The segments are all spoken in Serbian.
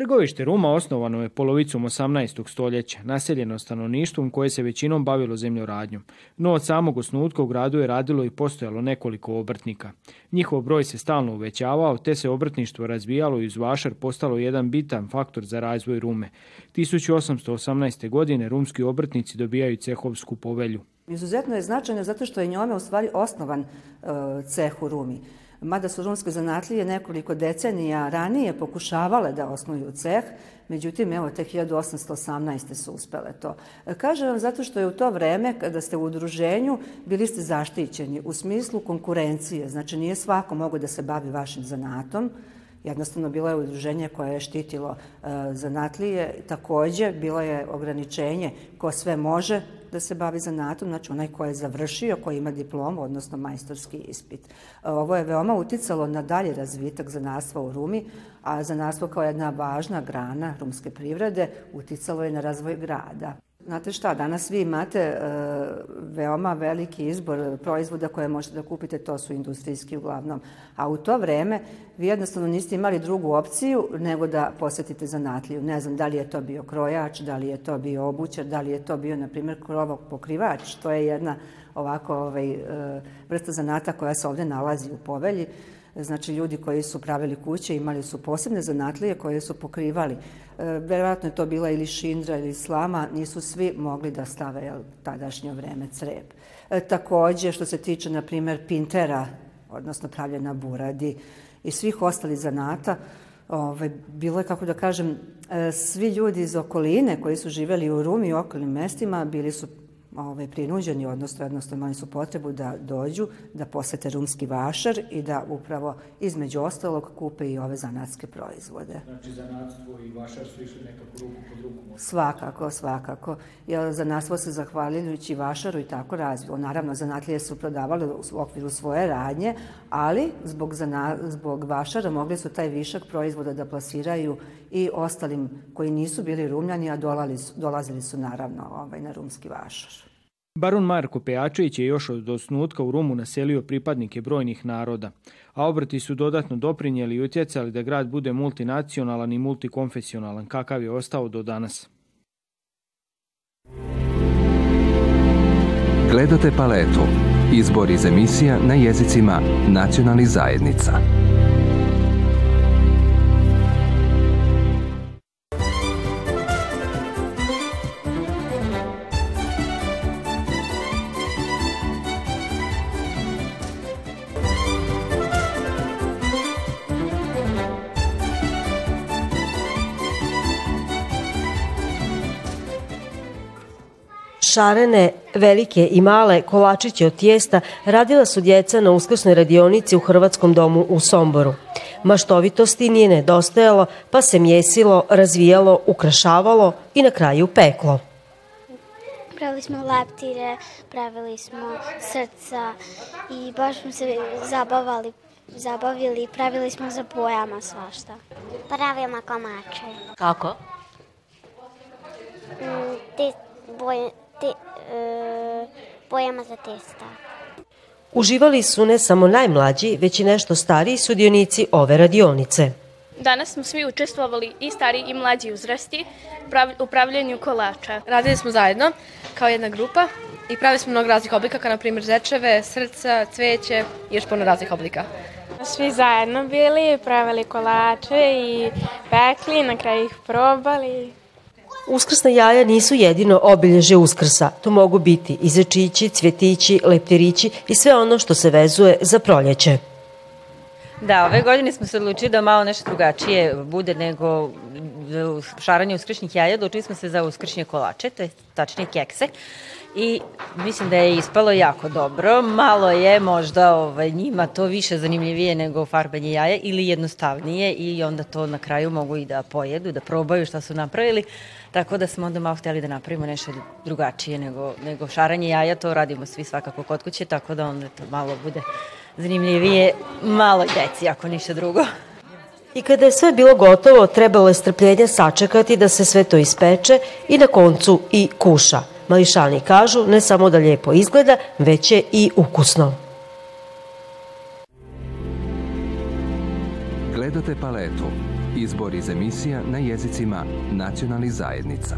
Trgovište Ruma osnovano je polovicom 18. stoljeća, naseljeno stanovništvom koje se većinom bavilo zemljoradnjom, no od samog osnutka u gradu je radilo i postojalo nekoliko obrtnika. Njihov broj se stalno uvećavao, te se obrtništvo razvijalo i uz vašar postalo jedan bitan faktor za razvoj Rume. 1818. godine rumski obrtnici dobijaju cehovsku povelju. Izuzetno je značajno zato što je njome u stvari osnovan e, ceh u Rumi mada su rumske zanatlije nekoliko decenija ranije pokušavale da osnuju ceh, međutim, evo, te 1818. su uspele to. Kažem vam zato što je u to vreme, kada ste u udruženju, bili ste zaštićeni u smislu konkurencije, znači nije svako mogo da se bavi vašim zanatom, Jednostavno, bilo je udruženje koje je štitilo e, zanatlije. Takođe, bilo je ograničenje ko sve može, da se bavi zanatom, znači onaj ko je završio, koji ima diplomu, odnosno majstorski ispit. E, ovo je veoma uticalo na dalji razvitak zanatstva u Rumi, a zanatstvo kao jedna važna grana rumske privrede uticalo je na razvoj grada. Znate šta, danas vi imate e, veoma veliki izbor proizvoda koje možete da kupite, to su industrijski uglavnom. A u to vreme vi jednostavno niste imali drugu opciju nego da posetite zanatliju. Ne znam da li je to bio krojač, da li je to bio obućar, da li je to bio, na primjer, krovog pokrivač. To je jedna ovako ovaj, e, vrsta zanata koja se ovde nalazi u povelji znači ljudi koji su pravili kuće imali su posebne zanatlije koje su pokrivali. E, verovatno je to bila ili šindra ili slama, nisu svi mogli da stave jel, tadašnje vreme crep. E, takođe, što se tiče, na primer, pintera, odnosno pravljena buradi i svih ostalih zanata, ovaj, bilo je, kako da kažem, e, svi ljudi iz okoline koji su živeli u Rumi i okolnim mestima bili su ovaj, prinuđeni, odnosno jednostavno imali su potrebu da dođu, da posete rumski vašar i da upravo između ostalog kupe i ove zanatske proizvode. Znači zanatstvo i vašar su išli nekako ruku pod ruku? Svakako, svakako. Jer zanatstvo se zahvaljujući vašaru i tako razvilo. Naravno, zanatlije su prodavale u okviru svoje radnje, ali zbog, zana, zbog vašara mogli su taj višak proizvoda da plasiraju i ostalim koji nisu bili rumljani, a dolazili su, dolazili su naravno ovaj, na rumski vašar. Baron Marko Pejačević je još od osnutka u Rumu naselio pripadnike brojnih naroda, a obrti su dodatno doprinjeli i utjecali da grad bude multinacionalan i multikonfesionalan kakav je ostao do danas. Gledate paletu. Izbor iz emisija na jezicima nacionalnih zajednica. Šarene, velike i male kolačiće od tijesta radila su djeca na uskrsnoj radionici u Hrvatskom domu u Somboru. Maštovitosti nije nedostajalo, pa se mjesilo, razvijalo, ukrašavalo i na kraju peklo. Pravili smo leptire, pravili smo srca i baš smo se zabavali zabavili, pravili smo za bojama svašta. Pravimo komače. Kako? Mm, ti boj, te, bojama e, za testa. Uživali su ne samo najmlađi, već i nešto stariji sudionici ove radionice. Danas smo svi učestvovali i stari i mlađi uzrasti u pravljenju kolača. Radili smo zajedno kao jedna grupa i pravili smo mnogo raznih oblika, kao na primjer zečeve, srca, cveće i još puno raznih oblika. Svi zajedno bili, pravili kolače i pekli, na kraju ih probali. Uskrsna jaja nisu jedino obilježje Uskrsa. To mogu biti i začići, cvjetići, leptirići i sve ono što se vezuje za proljeće. Da, ove godine smo se odlučili da malo nešto drugačije bude nego e, šaranje uskršnjih jaja. Odlučili smo se za uskršnje kolače, to je tačnije kekse i mislim da je ispalo jako dobro. Malo je možda ovaj, njima to više zanimljivije nego farbanje jaja ili jednostavnije i onda to na kraju mogu i da pojedu, da probaju šta su napravili. Tako da smo onda malo hteli da napravimo nešto drugačije nego, nego šaranje jaja. To radimo svi svakako kod kuće, tako da onda to malo bude zanimljivije malo deci, ako ništa drugo. I kada je sve bilo gotovo, trebalo je strpljenje sačekati da se sve to ispeče i na koncu i kuša. Mališani kažu ne samo da lijepo izgleda, već je i ukusno. Gledate paletu. Izbor iz emisija na jezicima nacionalnih zajednica.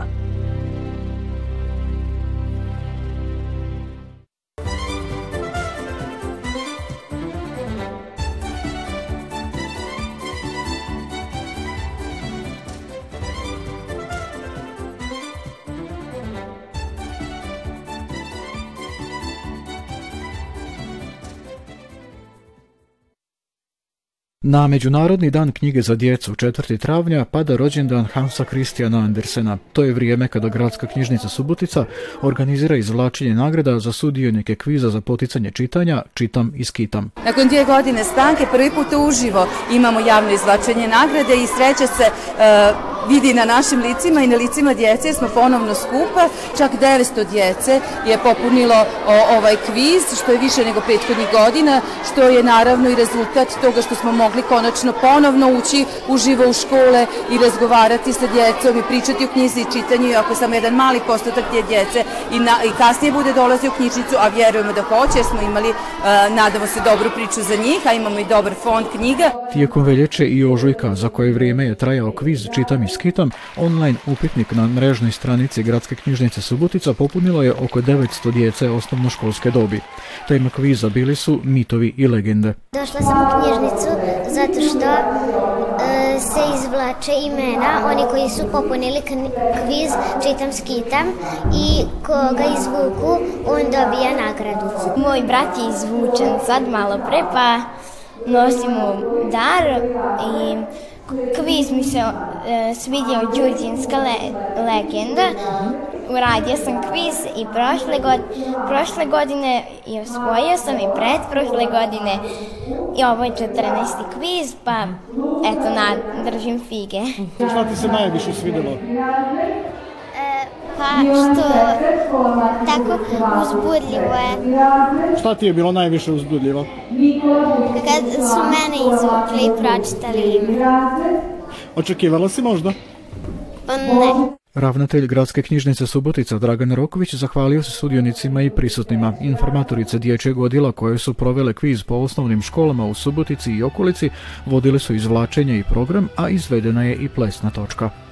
Na Međunarodni dan knjige za djecu 4. travnja pada rođendan Hansa Christiana Andersena. To je vrijeme kada Gradska knjižnica Subotica organizira izvlačenje nagrada za sudionike kviza za poticanje čitanja Čitam i skitam. Nakon dvije godine stanke prvi put uživo imamo javno izvlačenje nagrade i sreće se uh, vidi na našim licima i na licima djece smo ponovno skupa. Čak 900 djece je popunilo o, ovaj kviz, što je više nego prethodnih godina, što je naravno i rezultat toga što smo mogli konačno ponovno ući uživo u škole i razgovarati sa djecom i pričati o knjizi i čitanju, I ako samo jedan mali postotak te djece i, na, i kasnije bude dolazio u knjižnicu, a vjerujemo da hoće, smo imali, uh, nadamo se, dobru priču za njih, a imamo i dobar fond knjiga. Tijekom velječe i ožujka, za koje vrijeme je trajao kviz Čitam i skitom, online upitnik na mrežnoj stranici Gradske knjižnice Subotica popunilo je oko 900 djece osnovnoškolske dobi. Tema kviza bili su mitovi i legende. Došla sam u knjižnicu zato što e, se izvlače imena oni koji su popunili kviz Čitam skitam i koga izvuku on dobija nagradu. Moj brat je izvučen sad malo pre pa nosimo dar i Kviz mi se e, svidio Đurđinska le, legenda. Uradio sam kviz i prošle, god, prošle godine i osvojio sam i pred prošle godine i ovo je 14. kviz, pa eto, na, držim fige. Šta ti se najviše svidelo? pa što tako uzbudljivo je. Šta ti je bilo najviše uzbudljivo? Kad su mene izvukli i pročitali ime. Očekivala si možda? Pa ne. Ravnatelj Gradske knjižnice Subotica Dragan Roković zahvalio se sudionicima i prisutnima. Informatorice dječjeg odjela koje su provele kviz po osnovnim školama u Subotici i okolici vodile su izvlačenje i program, a izvedena je i plesna točka.